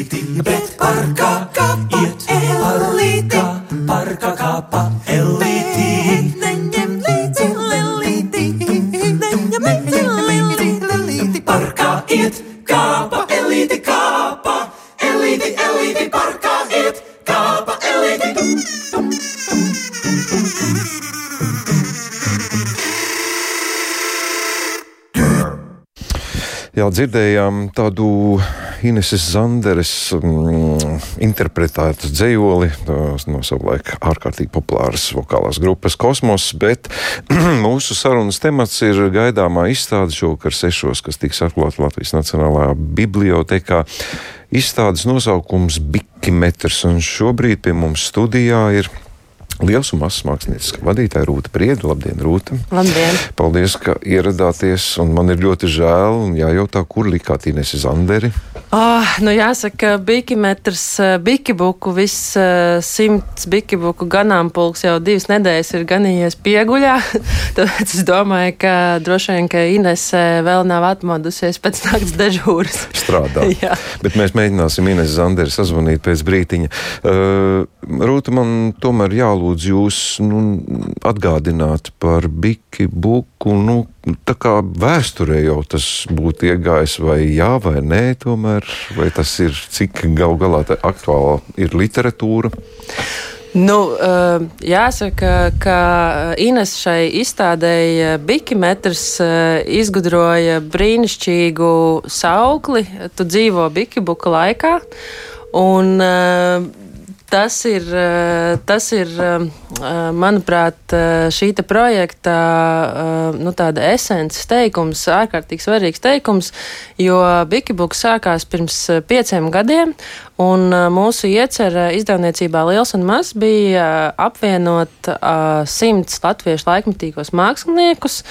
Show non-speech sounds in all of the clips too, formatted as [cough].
ellīti, bet parkā iet parkā, parkā kā pa ellīti. Neņem līdzi lelīti, neņem līdzi lelīti, parkā iet kāpa ellīti, kāpa ellīti, ellīti, parkā iet kāpa ellīti. Jā, dzirdējām tādu Ineses Zanderes mm, interpretētu dzējoli no savulaik ārkārtīgi populāras vokālās grupas Kosmos, bet [clears throat] mūsu sarunas temats ir gaidāmā izstāde šovakar sešos, kas tiks atklāta Latvijas Nacionālajā bibliotekā. Izstādes nosaukums Bikimetrs, un šobrīd pie mums studijā ir Liels un mazs mākslinieks vadītāja Rūta Priedu. Labdien, Rūta! Labdien! Paldies, ka ieradāties. Man ir ļoti žēl un jājautā, kur likāt Inesi Zanderi. Oh, nu jāsaka, bikimetrs, bikibuku, viss simts bikibuku ganāmpulks jau divas nedēļas ir ganījies pieguļā. [laughs] Tāpēc es domāju, ka droši vien, ka Inese vēl nav atmodusies pēc nakts dežūras. [laughs] Strādā. [laughs] Bet mēs mēģināsim Inesi Zanderi sazvanīt pēc brītiņa. Uh, Rūta, man tomēr jālūdz lūdzu jūs nu, atgādināt par Biki Buku. Nu, tā kā vēsturē jau tas būtu iegājis, vai jā, vai nē, tomēr, vai tas ir cik gal galā aktuāla ir literatūra. Nu, jāsaka, ka Ines šai izstādēji Bikimetrs izgudroja brīnišķīgu saukli. Tu dzīvo Bikibuka laikā. Un, Tas ir, tas ir, manuprāt, šī projekta nu, esences teikums, ārkārtīgi svarīgs teikums, jo Bikibuks sākās pirms pieciem gadiem, un mūsu iecerē izdevniecībā Liels un Maz bija apvienot simts latviešu laikmatīgos māksliniekus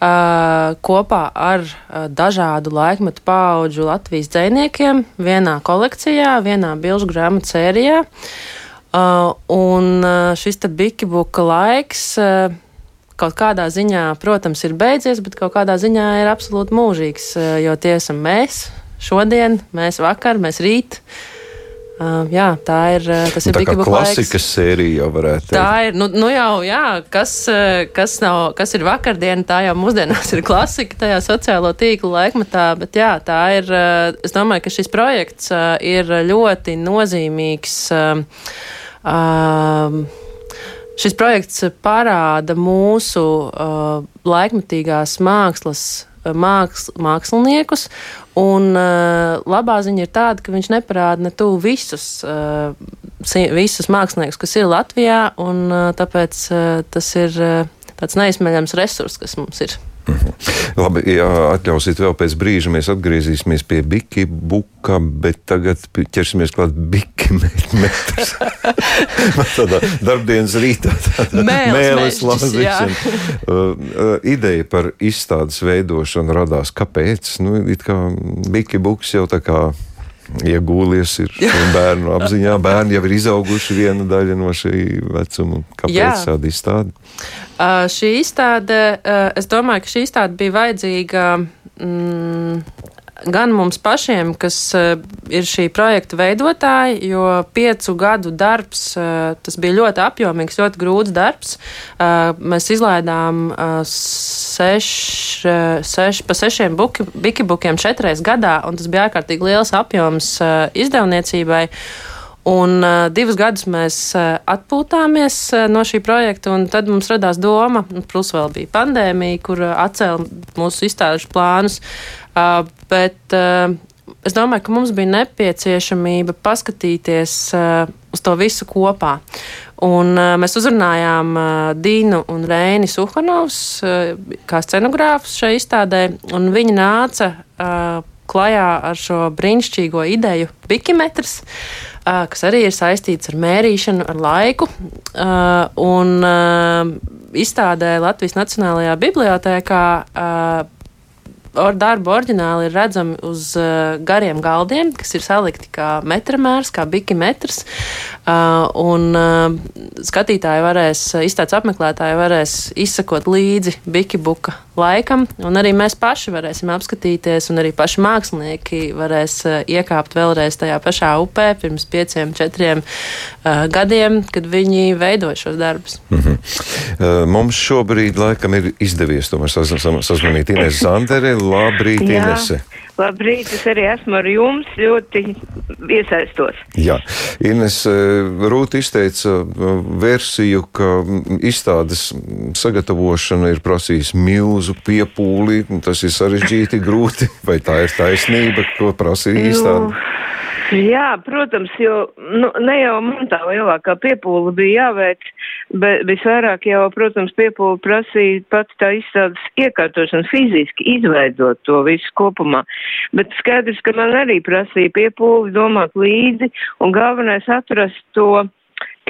kopā ar dažādu laikmetu pauģu Latvijas dziniekiem vienā kolekcijā, vienā bilžu grāmatu sērijā. Un šis bikibuka laiks kaut kādā ziņā, protams, ir beidzies, bet kaut kādā ziņā ir absolūti mūžīgs, jo tie esam mēs šodien, mēs vakar, mēs rīt. Uh, jā, tā ir. Tas nu, ir Big klasikas sērija, jau varētu teikt. Tā ir. Nu, nu jau, jā, kas, kas, nav, kas ir vakardiena, tā jau mūsdienās ir klasika tajā sociālo tīklu laikmetā. Bet jā, tā ir. Es domāju, ka šis projekts ir ļoti nozīmīgs. Uh, šis projekts parāda mūsu uh, laikmetīgās mākslas māks, māksliniekus. Un uh, labā ziņa ir tāda, ka viņš neparāda ne tuvu visus, uh, visus māksliniekus, kas ir Latvijā, un uh, tāpēc uh, tas ir uh, tāds neizsmeļams resurs, kas mums ir. Mhm. Labi, ja atļausiet vēl pēc brīža, mēs atgriezīsimies pie Biki buka, bet tagad ķersimies klāt Biki metrs. [laughs] [laughs] tādā darbdienas rītā tāda mēles lāzišana. uh, uh, ideja par izstādes veidošanu radās. Kāpēc? Nu, it kā Biki buks jau tā kā iegūlies ir bērnu apziņā. Bērni jau ir izauguši viena daļa no šī vecuma. Kāpēc tāda izstāde? Uh, šī izstāde, uh, es domāju, ka šī izstāde bija vajadzīga. Mm, gan mums pašiem, kas uh, ir šī projekta veidotāji, jo piecu gadu darbs, uh, tas bija ļoti apjomīgs, ļoti grūts darbs. Uh, mēs izlaidām seš, seš, pa sešiem bikibukiem četreiz gadā, un tas bija ārkārtīgi liels apjoms izdevniecībai. Un uh, divus gadus mēs uh, atpūtāmies uh, no šī projekta, un tad mums radās doma, plus vēl bija pandēmija, kur uh, atcēla mūsu izstāžu plānus. Uh, bet uh, es domāju, ka mums bija nepieciešamība paskatīties uh, uz to visu kopā. Un, uh, mēs uzrunājām uh, Dīnu un Rēni Suhanovs uh, kā scenogrāfus šai izstādē, un viņi nāca uh, klajā ar šo brīnišķīgo ideju Bikimetrs. Uh, kas arī ir saistīts ar mērīšanu, ar laiku. Un izstādē Latvijas Nacionālajā Bibliotēkā or, darba oriģināli ir redzami uz uh, gariem galdiem, kas ir salikti kā metramērs, kā biki metrs. Uh, un uh, skatītāji varēs, izstādes apmeklētāji varēs izsakot līdzi biki buka laikam, un arī mēs paši varēsim apskatīties, un arī paši mākslinieki varēs uh, iekāpt vēlreiz tajā pašā upē pirms pieciem, četriem uh, gadiem, kad viņi veidoja šos darbus. Mm -hmm. uh, mums šobrīd laikam ir izdevies tomēr sazvanīt Inese Zandere. Labrīt, Jā. Inese! Labrīt, es arī esmu ar jums ļoti iesaistos. Jā, Ines Rūta izteica versiju, ka izstādes sagatavošana ir prasījusi milzu piepūli, tas ir sarežģīti, grūti, vai tā ir taisnība, ko prasīja izstāde? Jā, protams, jo nu, ne jau man tā lielākā piepūle bija jāveic, bet visvairāk jau, protams, piepūle prasīja pats tā izstādes iekārtošana fiziski, izveidot to visu kopumā. Bet skaidrs, ka man arī prasīja piepūli domāt līdzi un galvenais atrast to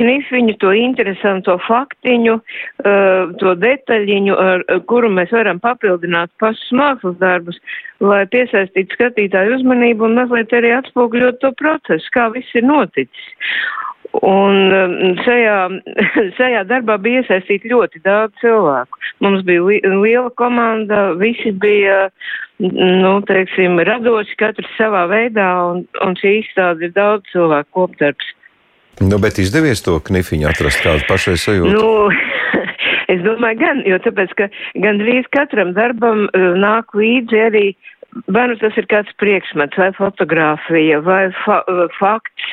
knifiņu, to interesanto faktiņu, uh, to detaļiņu, ar kuru mēs varam papildināt pašus mākslas darbus, lai piesaistītu skatītāju uzmanību un mazliet arī atspoguļot to procesu, kā viss ir noticis. Un um, šajā, [laughs] šajā darbā bija iesaistīti ļoti daudz cilvēku. Mums bija li liela komanda, visi bija, nu, teiksim, radoši, katrs savā veidā, un, un šī izstāde ir daudz cilvēku kopdarbs. Nu, bet izdevies to knifiņu atrast kādu pašai sajūtu? Nu, [laughs] es domāju, gan, jo tāpēc, ka gandrīz katram darbam uh, nāk līdzi arī vai nu tas ir kāds priekšmets, vai fotografija, vai fa fakts,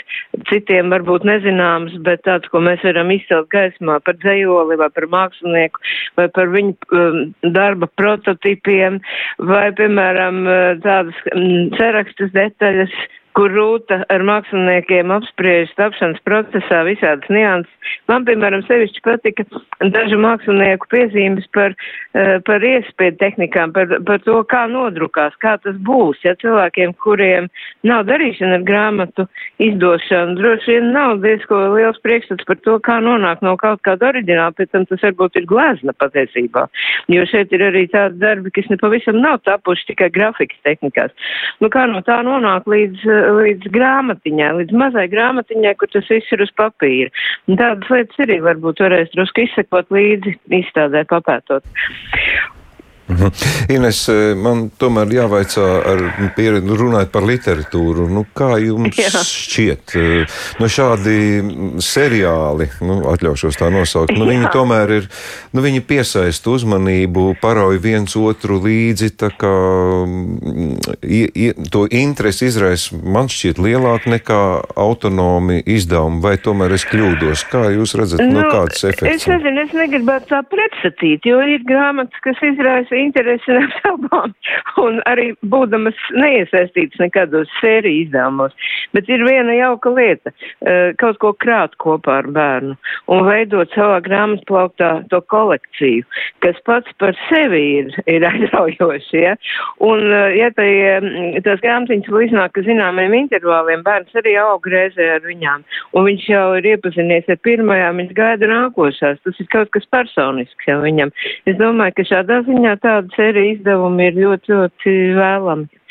citiem varbūt nezināms, bet tāds, ko mēs varam izcelt gaismā par dzējoli, vai par mākslinieku, vai par viņu um, darba prototipiem, vai, piemēram, tādas um, sarakstas detaļas, kur rūta ar māksliniekiem apspriež tapšanas procesā visādas nianses. Man, piemēram, sevišķi patika dažu mākslinieku piezīmes par, uh, par iespēju tehnikām, par, par to, kā nodrukās, kā tas būs. Ja cilvēkiem, kuriem nav darīšana ar grāmatu izdošanu, droši vien nav diezko liels priekšstats par to, kā nonākt no kaut kāda oriģināla, pēc tam tas varbūt ir glezna patiesībā. Jo šeit ir arī tādi darbi, kas nepavisam nav tapuši tikai grafikas tehnikās. Nu, kā no tā nonāk līdz līdz grāmatiņai, līdz mazai grāmatiņai, kur tas viss ir uz papīra. Un tādas lietas arī varbūt varēs drusku izsekot līdzi izstādē papētot. Mhm. Ines, eh, man tomēr jāvaicā ar pieredzi nu, runāt par literatūru. Nu, kā jums [laughs] Jā. šķiet, eh, nu, šādi seriāli, nu, atļaušos tā nosaukt, nu, viņi tomēr ir, nu, viņi piesaista uzmanību, parauj viens otru līdzi, tā kā i, i, to interesi izraisa man šķiet lielāk nekā autonomi izdevumi, vai tomēr es kļūdos? Kā jūs redzat, nu, nu kāds efekts? Es nezinu, es negribētu tā pretstatīt, jo ir grāmatas, kas izraisa interesi ar abām, un arī būdamas neiesaistītas nekados sēriju izdevumos. Bet ir viena jauka lieta eh, - kaut ko krāt kopā ar bērnu un veidot savā grāmatplauktā to kolekciju, kas pats par sevi ir, ir [laughs] aizraujoši. Ja? Un, eh, ja tai, tās grāmatiņas vēl iznāk zināmiem intervāliem, bērns arī aug reizē ar viņām, un viņš jau ir iepazinies ar pirmajām, viņš gaida nākošās. Tas ir kaut kas personisks jau viņam. Es domāju, ka šādā ziņā tāda sērija izdevumi ir ļoti, ļoti vēlami.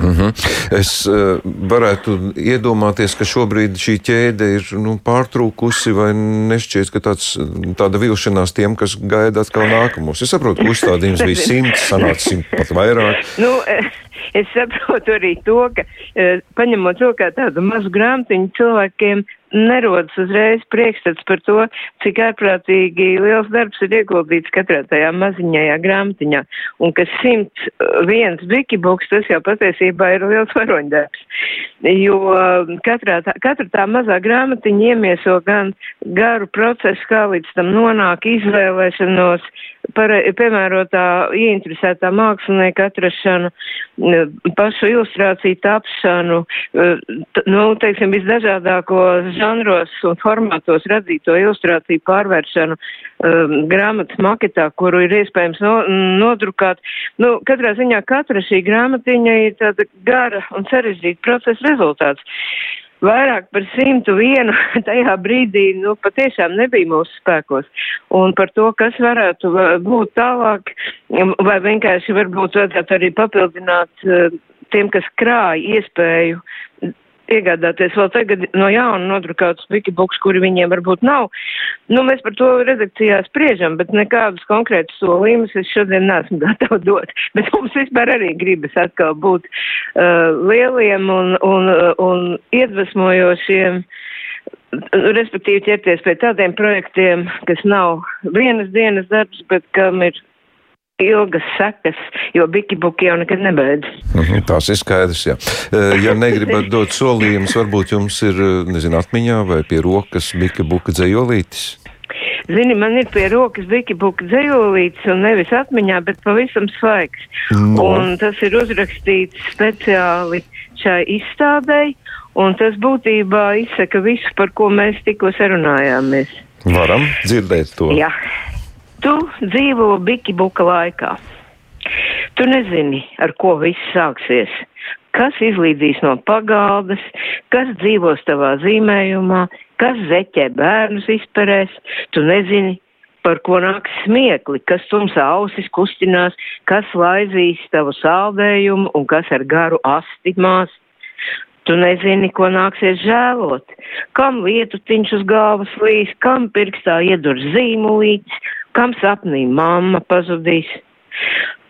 Mm -hmm. Es uh, varētu iedomāties, ka šobrīd šī ķēde ir nu, pārtrūkusi, vai nešķiet, ka tāds, tāda vilšanās tiem, kas gaida atkal nākamos. Es saprotu, ka uzstādījums bija simts, sanāca simt pat vairāk. Nu, [laughs] es saprotu arī to, ka uh, paņemot to kā tādu mazu grāmatiņu cilvēkiem nerodas uzreiz priekšstats par to, cik ārprātīgi liels darbs ir ieguldīts katrā tajā maziņajā grāmatiņā, un ka 101 wikibuks tas jau patiesībā ir liels varoņdarbs, jo katrā tā, katra tā mazā grāmatiņa iemieso gan garu procesu, kā līdz tam nonāk izvēlēšanos, par, piemērotā ieinteresētā mākslinieka atrašanu, pašu ilustrāciju tapšanu, nu, teiksim, visdažādāko žanros un formātos radīto ilustrāciju pārvēršanu um, grāmatas maketā, kuru ir iespējams no, nodrukāt. Nu, katrā ziņā katra šī grāmatiņa ir tāda gara un sarežģīta procesa rezultāts vairāk par 101 [laughs] tajā brīdī, nu, patiešām nebija mūsu spēkos. Un par to, kas varētu būt tālāk, vai vienkārši varbūt vajadzētu arī papildināt uh, tiem, kas krāja iespēju iegādāties vēl tagad no jauna nodrukātus wikibuks, kuri viņiem varbūt nav. Nu, mēs par to redakcijā spriežam, bet nekādus konkrētus solījumus es šodien neesmu [laughs] gatava dot. Bet mums vispār arī gribas atkal būt uh, lieliem un, un, un iedvesmojošiem. Respektīvi ķerties pie tādiem projektiem, kas nav vienas dienas darbs, bet kam ir ilgas sekas, jo bikibuki jau nekad nebeidzas. Mm -hmm, tās ir skaidrs, jā. Ja negribat [laughs] dot solījumus, varbūt jums ir, nezinu, atmiņā vai pie rokas bikibuka dzējolītis? Zini, man ir pie rokas bikibuka dzējolītis un nevis atmiņā, bet pavisam svaigs. No. Un tas ir uzrakstīts speciāli šai izstādēji, un tas būtībā izsaka visu, par ko mēs tikko sarunājāmies. Varam dzirdēt to. Jā. Tu dzīvo bikibuka laikā. Tu nezini, ar ko viss sāksies. Kas izlīdzīs no pagaldas, kas dzīvos tavā zīmējumā, kas zeķē bērnus izperēs. Tu nezini, par ko nāks smiekli, kas tumsā ausis kustinās, kas laizīs tavu saldējumu un kas ar garu asti mās. Tu nezini, ko nāksies žēlot, kam lietu tiņš uz galvas līs, kam pirkstā iedur zīmulīts, kam sapnī mamma pazudīs.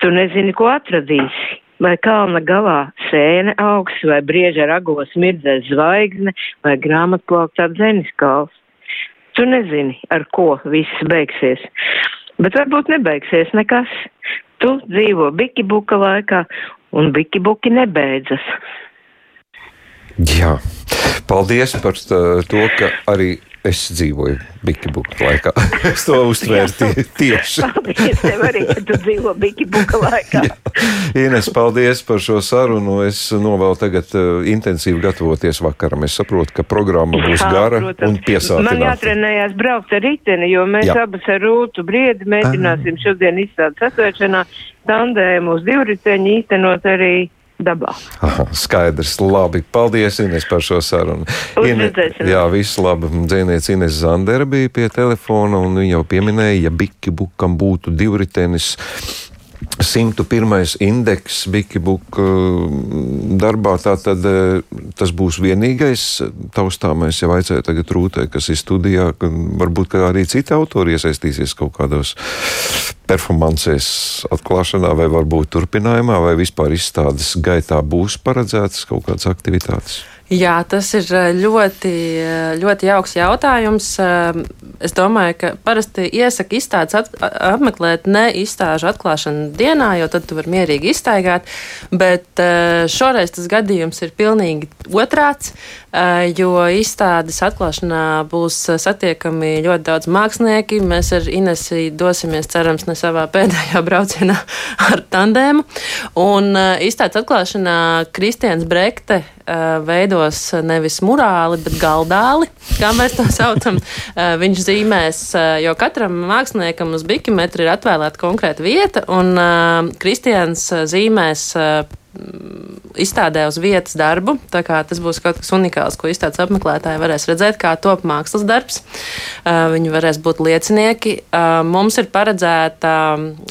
Tu nezini, ko atradīsi. Vai kalna galā sēne augs, vai brieža ragos mirdzēs zvaigzne, vai grāmatplauktā dzenis kals. Tu nezini, ar ko viss beigsies. Bet varbūt nebeigsies nekas. Tu dzīvo bikibuka laikā, un bikibuki nebeidzas. Jā, paldies par to, ka arī Es dzīvoju Bikibuka laikā. [laughs] es to uztvēru tie, tieši. paldies tev arī, ka tu dzīvo Bikibuka laikā. Ines, paldies par šo sarunu. Es novēlu tagad uh, intensīvi gatavoties vakaram. Es saprotu, ka programma būs Jā, gara protams. un piesātināta. Man jātrenējās braukt ar riteni, jo mēs Jā. abas ar Rūtu Briedi mēģināsim Aha. šodien izstādes atvēršanā tandēmu uz divriteņu īstenot arī dabā. Aha, skaidrs, labi. Paldies, Ines, par šo sarunu. Ine, jā, viss labi. Dzēniece Ines Zandera bija pie telefona, un viņa jau pieminēja, ja Biki Bukam būtu divritenis 101. indeks Bikibuk darbā, tātad e, tas būs vienīgais taustāmais, ja vajadzēja tagad rūtē, kas ir studijā, varbūt arī citi autori iesaistīsies kaut kādos performancēs atklāšanā vai varbūt turpinājumā, vai vispār izstādes gaitā būs paredzētas kaut kādas aktivitātes. Jā, tas ir eh, ļoti, eh, ļoti jauks jautājums. Eh, es domāju, ka parasti iesaka izstādes apmeklēt ne izstāžu atklāšanu dienā, jo tad tu vari mierīgi iztaigāt, bet šoreiz tas gadījums ir pilnīgi otrāds, jo izstādes atklāšanā būs satiekami ļoti daudz mākslinieki. Mēs ar Inesi dosimies, cerams, ne savā [laughs] pēdējā braucienā ar tandēmu. Un izstādes atklāšanā Kristians Brekte veidos nevis murāli, bet galdāli, kā mēs to [laughs] saucam. Viņš zīmēs, jo katram māksliniekam uz bikimetra ir atvēlēta konkrēta vieta, un Kristians zīmēs izstādē uz vietas darbu. Tas būs kaut kas unikāls, ko izstādes apmeklētāji varēs redzēt, kā top mākslas darbs. Viņi varēs būt liecinieki. Mums ir paredzēta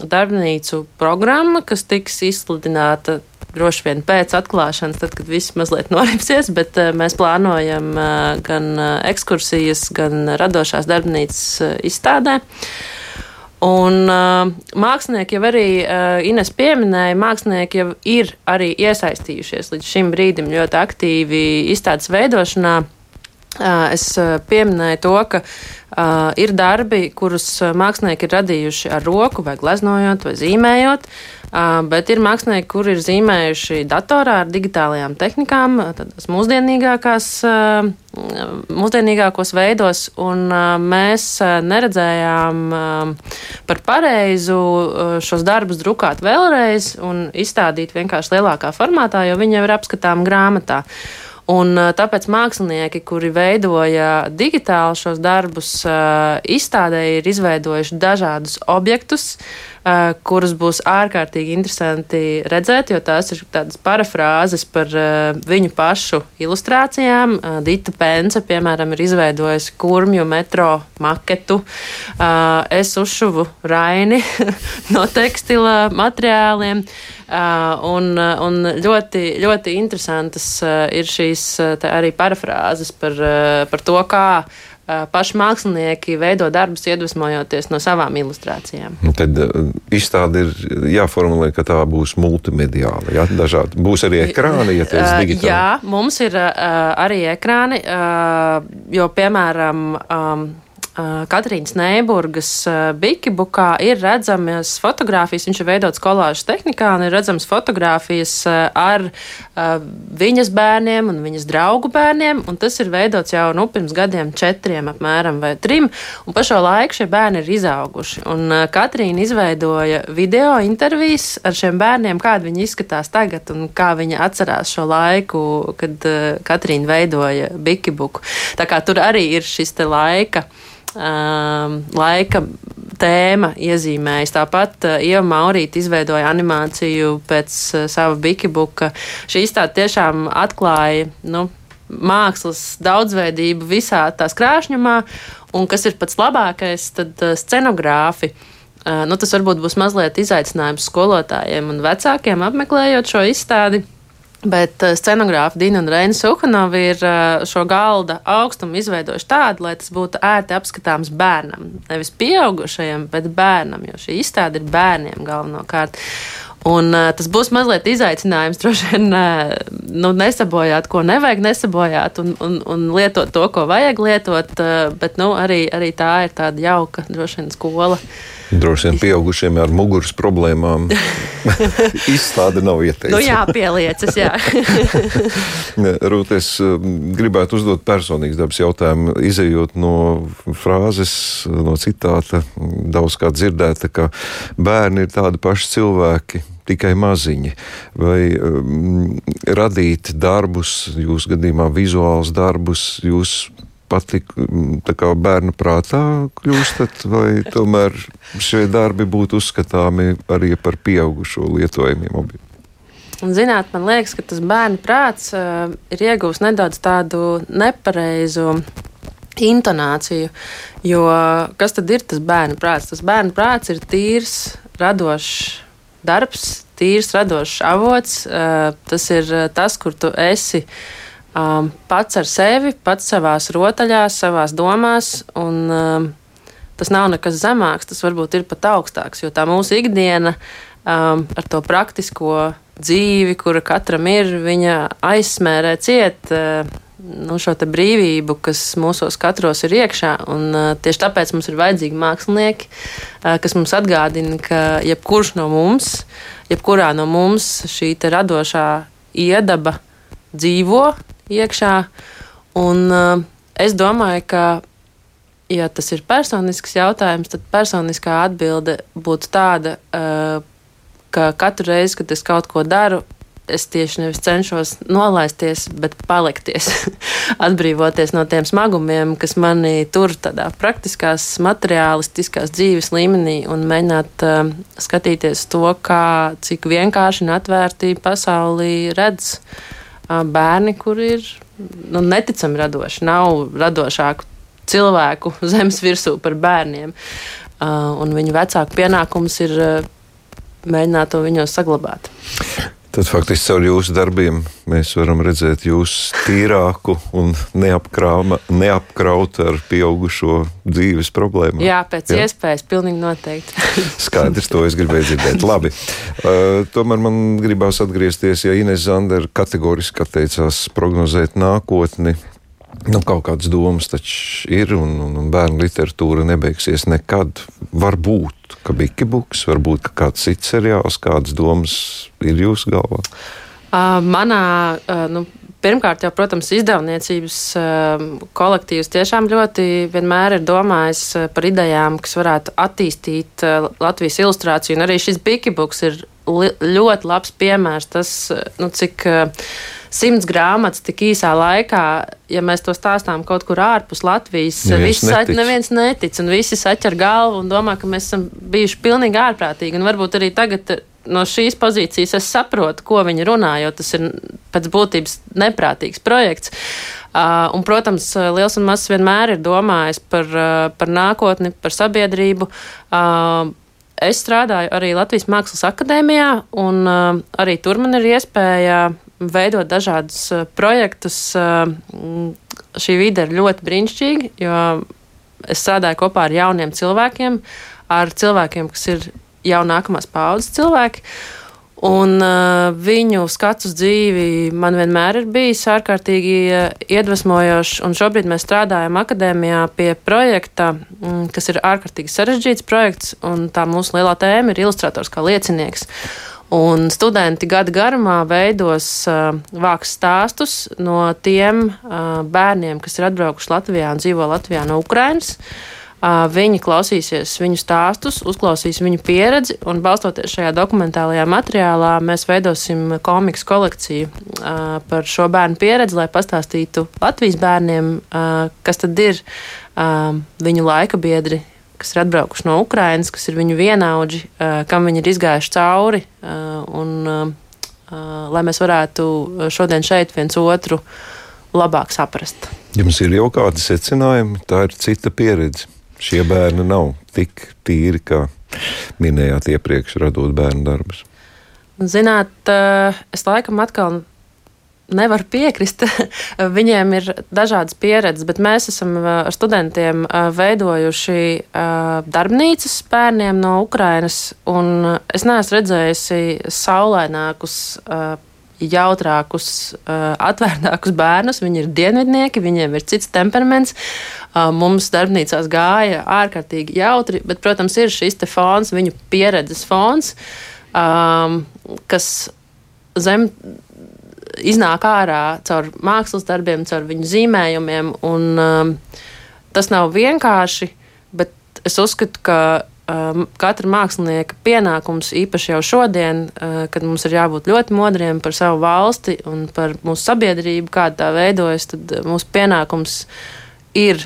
darbnīcu programma, kas tiks izsludināta droši vien pēc atklāšanas, tad, kad viss mazliet norimsies, bet mēs plānojam gan ekskursijas, gan radošās darbnīcas izstādē. Un uh, mākslinieki jau arī, uh, Ines pieminēja, mākslinieki jau ir arī iesaistījušies līdz šim brīdim ļoti aktīvi izstādes veidošanā. Uh, es pieminēju to, ka uh, ir darbi, kurus mākslinieki ir radījuši ar roku, vai gleznojot, vai zīmējot. Uh, bet ir mākslinieki, kuri ir zīmējuši datorā ar digitālajām tehnikām, tādās mūsdienīgākās, mūsdienīgākos veidos, un mēs neredzējām par pareizu šos darbus drukāt vēlreiz un izstādīt vienkārši lielākā formātā, jo viņi jau ir apskatām grāmatā. Un, tāpēc mākslinieki, kuri veidoja digitāli šos darbus, izstādē ir izveidojuši dažādus objektus, kurus būs ārkārtīgi interesanti redzēt, jo tās ir tādas parafrāzes par viņu pašu ilustrācijām. Dita Pence, piemēram, ir izveidojusi kurmju metro maketu. Es uzšuvu Raini [laughs] no tekstila materiāliem. Uh, un, un ļoti, ļoti interesantas uh, ir šīs uh, arī parafrāzes par, par to, kā paši mākslinieki veido darbus, iedvesmojoties no savām ilustrācijām. Tad izstāde ir jāformulē, ka tā būs multimediāla. Ja? Dažādi. Būs arī ekrāni, ja tas ir digitāli. Jā, mums ir arī ekrāni, jo, piemēram, um, Katrīnas Neiburgas Bikibukā ir redzamas fotogrāfijas. Viņš ir veidots kolāžas tehnikā un ir redzamas fotogrāfijas ar viņas bērniem un viņas draugu bērniem. Tas ir veidots jau nu, pirms gadiem, četriem apmēram vai trim. Un pa šo laiku šie bērni ir izauguši. Un Katrīna izveidoja video intervijas ar šiem bērniem, kādi viņi izskatās tagad un kā viņi atcerās šo laiku, kad Katrīna veidoja Bikibuku. Tā kā tur arī ir šis te laika laika tēma iezīmējas. Tāpat uh, Ieva Maurīte izveidoja animāciju pēc uh, sava bikibuka. Šī izstāde tiešām atklāja. Nu, Mākslas daudzveidību visā tās krāšņumā, un kas ir pats labākais, tad uh, scenogrāfi. Nu, tas varbūt būs mazliet izaicinājums skolotājiem un vecākiem apmeklējot šo izstādi. Bet uh, scenogrāfa Dina un Reina Suhanovi ir uh, šo galda augstumu izveidojuši tādu, lai tas būtu ērti apskatāms bērnam. Nevis pieaugušajam, bet bērnam, jo šī izstāde ir bērniem galvenokārt. Un, uh, tas būs mazliet izaicinājums, [laughs] droši vien, uh, nu, nesabojāt, ko nevajag nesabojāt, un, un, un lietot to, ko vajag lietot. Uh, bet nu, arī, arī tā ir tāda jauka, droši vien, skola. Droši vien pieaugušiem ar muguras problēmām [laughs] izstāde nav ieteicama. Nu, jā, pieliecas, jā. [laughs] Rūt, es gribētu uzdot personīgas dabas jautājumu, izējot no frāzes, no citāta, daudz kā dzirdēta, ka bērni ir tādi paši cilvēki tikai maziņi, vai um, radīt darbus, jūsu gadījumā vizuālus darbus, jūs patik kā bērnu prātā kļūstat, vai tomēr šie darbi būtu uzskatāmi arī par pieaugušo lietojamiem objektiem? Un, zināt, man liekas, ka tas bērnu prāts uh, ir iegūst nedaudz tādu nepareizu intonāciju. Jo kas tad ir tas bērnu prāts? Tas bērnu prāts ir tīrs, radošs darbs, tīrs, radošs avots. Uh, tas ir tas, kur tu esi. Um, pats ar sevi, pats savās rotaļās, savās domās. Un, um, tas nav nekas zemāks, tas varbūt ir pat augstāks, jo tā mūsu ikdiena um, ar to praktisko dzīvi, kura katram ir, viņa aizsmērē ciet. Nu, šo brīvību, kas mūsos katros ir iekšā. Un, uh, tieši tāpēc mums ir vajadzīgi mākslinieki, uh, kas mums atgādina, ka jebkurš no mums, jebkurā no mums šī radošā iedaba dzīvo, iekšā. Un, uh, es domāju, ka, ja tas ir personisks jautājums, tad personiskā atbilde būtu tāda, uh, ka katru reizi, kad es kaut ko daru, es tieši nevis cenšos nolaisties, bet palikties, [laughs] atbrīvoties no tiem smagumiem, kas manī tur tādā praktiskās, materiālistiskās dzīves līmenī un mēģināt uh, skatīties to, kā, cik vienkārši un atvērti pasaulī redz bērni, kuri ir nu, neticami radoši. Nav radošāku cilvēku [laughs] zemes virsū par bērniem. Un viņu vecāku pienākums ir mēģināt to viņos saglabāt. Tad faktiski caur jūsu darbiem mēs varam redzēt jūs tīrāku un neapkrautu ar pieaugušo dzīves problēmu. Jā, pēc Jā? iespējas, pilnīgi noteikti. [laughs] Skaidrs, to es gribēju dzirdēt. Labi. Uh, tomēr man gribās atgriezties, ja Ines Zandera kategoriski atteicās prognozēt nākotni. Nu, kaut kādas domas taču ir, un, un, un bērnu literatūra nebeigsies nekad. Varbūt, ka Bikibuks, varbūt ka kāds cits seriāls, kādas domas ir jūsu galvā? Uh, manā, uh, nu, pirmkārt, jau, protams, izdevniecības uh, kolektīvs tiešām ļoti vienmēr ir domājis par idejām, kas varētu attīstīt uh, Latvijas ilustrāciju. Un arī šis Bikibuks ir ļoti labs piemērs tas, nu, cik. Uh, simts grāmatas tik īsā laikā, ja mēs to stāstām kaut kur ārpus Latvijas, Neviens netic. neviens netic, un visi saķer galvu un domā, ka mēs esam bijuši pilnīgi ārprātīgi. Un varbūt arī tagad no šīs pozīcijas es saprotu, ko viņi runā, jo tas ir pēc būtības neprātīgs projekts. Uh, un, protams, liels un mazs vienmēr ir domājis par, uh, par nākotni, par sabiedrību. Uh, es strādāju arī Latvijas Mākslas akadēmijā, un uh, arī tur man ir iespēja veidot dažādus uh, projektus. Uh, mm, šī vide ir ļoti brīnišķīga, jo es strādāju kopā ar jauniem cilvēkiem, ar cilvēkiem, kas ir jau nākamās paudzes cilvēki. Un uh, viņu skats uz dzīvi man vienmēr ir bijis ārkārtīgi uh, iedvesmojošs. Šobrīd mēs strādājam akadēmijā pie projekta, kas ir ārkārtīgi sarežģīts projekts. Tā mūsu lielā tēma ir ilustrators kā liecinieks. Un studenti gada garumā veidos uh, vāks stāstus no tiem uh, bērniem, kas ir atbraukuši Latvijā un dzīvo Latvijā no Ukrainas. Uh, Viņi klausīsies viņu stāstus, uzklausīs viņu pieredzi, un balstoties šajā dokumentālajā materiālā, mēs veidosim komiksu kolekciju par šo bērnu pieredzi, lai pastāstītu Latvijas bērniem, kas tad ir viņu laika biedri, kas ir atbraukuši no Ukrainas, kas ir viņu vienaudži, kam viņi ir izgājuši cauri, un lai mēs varētu šodien šeit viens otru labāk saprast. Jums ir jau kādi secinājumi, tā ir cita pieredze. Šie bērni nav tik tīri, kā minējāt iepriekš, radot bērnu darbus. Zināt, es laikam atkal nevaru piekrist. [laughs] Viņiem ir dažādas pieredzes, bet mēs esam eh, ar studentiem eh, veidojuši darbnīcas bērniem no Ukrainas. Es neesmu redzējusi saulainākus jautrākus, atvērtākus bērnus. Viņi ir dienvidnieki, viņiem ir cits temperaments. Mums darbnīcās gāja ārkārtīgi jautri, bet, protams, ir šis fons, viņu pieredzes fons, kas zem iznāk ārā caur mākslas darbiem, caur viņu zīmējumiem. Un, tas nav vienkārši, bet es uzskatu, ka katra mākslinieka pienākums, īpaši jau šodien, kad mums ir jābūt ļoti modriem par savu valsti un par mūsu sabiedrību, kāda tā veidojas, tad mūsu pienākums ir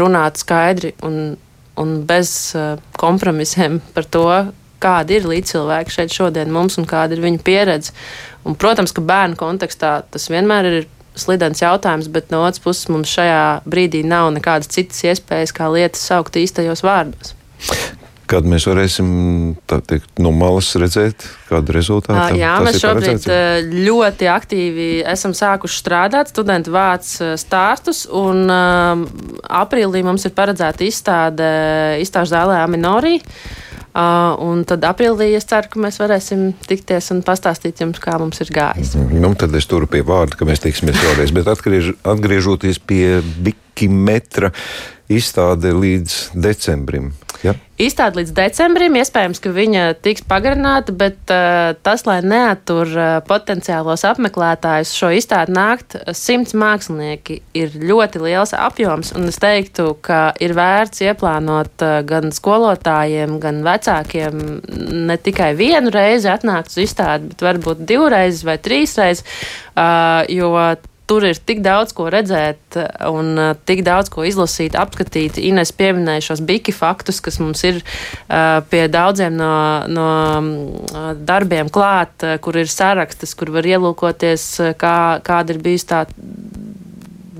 runāt skaidri un, un bez kompromisiem par to, kādi ir līdzcilvēki šeit šodien mums un kāda ir viņu pieredze. Un, protams, ka bērnu kontekstā tas vienmēr ir slidens jautājums, bet no otras puses mums šajā brīdī nav nekādas citas iespējas, kā lietas saukt īstajos vārdos. Kad mēs varēsim teikt, no malas redzēt, kādu rezultātu Jā, mēs šobrīd ļoti aktīvi esam sākuši strādāt. Studenti vāc stāstus, un aprīlī mums ir paredzēta izstāde izstāžu zālē Aminorī. Uh, un tad aprīlī es ceru, ka mēs varēsim tikties un pastāstīt jums, kā mums ir gājis. Nu, tad es turu pie vārda, ka mēs tiksimies vēlreiz. Bet atgriež, atgriežoties pie bikimetra izstāde līdz decembrim. Ja? Izstāde līdz decembrim, iespējams, ka viņa tiks pagarināta, bet uh, tas, lai neatur uh, potenciālos apmeklētājus šo izstādi nākt, simts mākslinieki ir ļoti liels apjoms, es teiktu, ka ir vērts ieplānot uh, gan skolotājiem, gan vecākiem ne tikai vienu reizi atnākt uz izstādi, bet varbūt divreiz vai trīsreiz, uh, jo tur ir tik daudz ko redzēt un uh, tik daudz ko izlasīt, apskatīt. Ines pieminēja šos biki faktus, kas mums ir uh, pie daudziem no, no uh, darbiem klāt, kur ir sarakstas, kur var ielūkoties, kā, kāda ir bijusi tā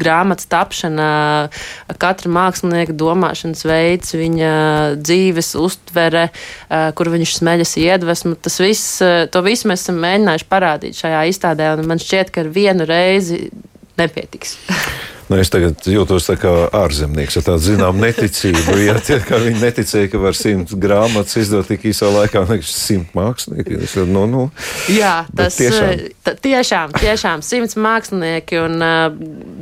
grāmatas tapšana, katra mākslinieka domāšanas veids, viņa dzīves uztvere, kur viņš smeļas iedvesmu. Tas viss, to visu mēs esam mēģinājuši parādīt šajā izstādē, un man šķiet, ka ar vienu reizi nepietiks. [laughs] Nu, es tagad jūtos kā ārzemnieks ar tādu zināmu neticību. Jā, tie, viņi neticēja, ka var simt grāmatas izdot tik īsā laikā, nevis simt mākslinieki. Es, nu, nu, Jā, tas tiešām. tiešām, tiešām simts mākslinieki un uh,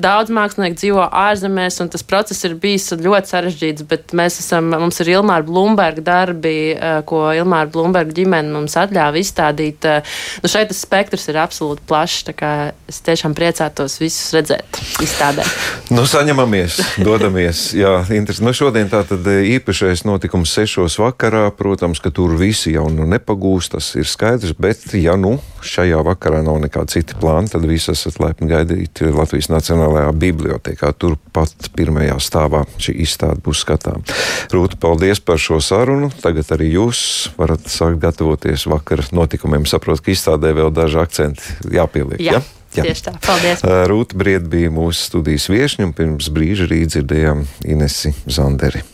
daudz mākslinieku dzīvo ārzemēs, un tas process ir bijis ļoti sarežģīts, bet mēs esam, mums ir Ilmāra Blumberga darbi, uh, ko Ilmāra Blumberga ģimene mums atļāva izstādīt. Uh, nu, šeit tas spektrs ir absolūti plašs, tā kā es tiešām priecātos visus redzēt izstādē. Nu, saņemamies, dodamies. [laughs] Jā, interes. nu, šodien tātad īpašais notikums sešos vakarā. Protams, ka tur visi jau nu nepagūst, tas ir skaidrs. Bet, ja nu šajā vakarā nav nekāda cita plāna, tad visi esat laipni gaidīti Latvijas Nacionālajā bibliotekā. Turpat pirmajā stāvā šī izstāde būs skatām. Rūta, paldies par šo sarunu. Tagad arī jūs varat sākt gatavoties vakara notikumiem. Saprotu, ka izstādē vēl daži akcenti jāpieliek. Jā. Ja? Jā. Tieši tā. Paldies. Rūta Briet bija mūsu studijas viesņa, un pirms brīža arī dzirdējām Inesi Zanderi.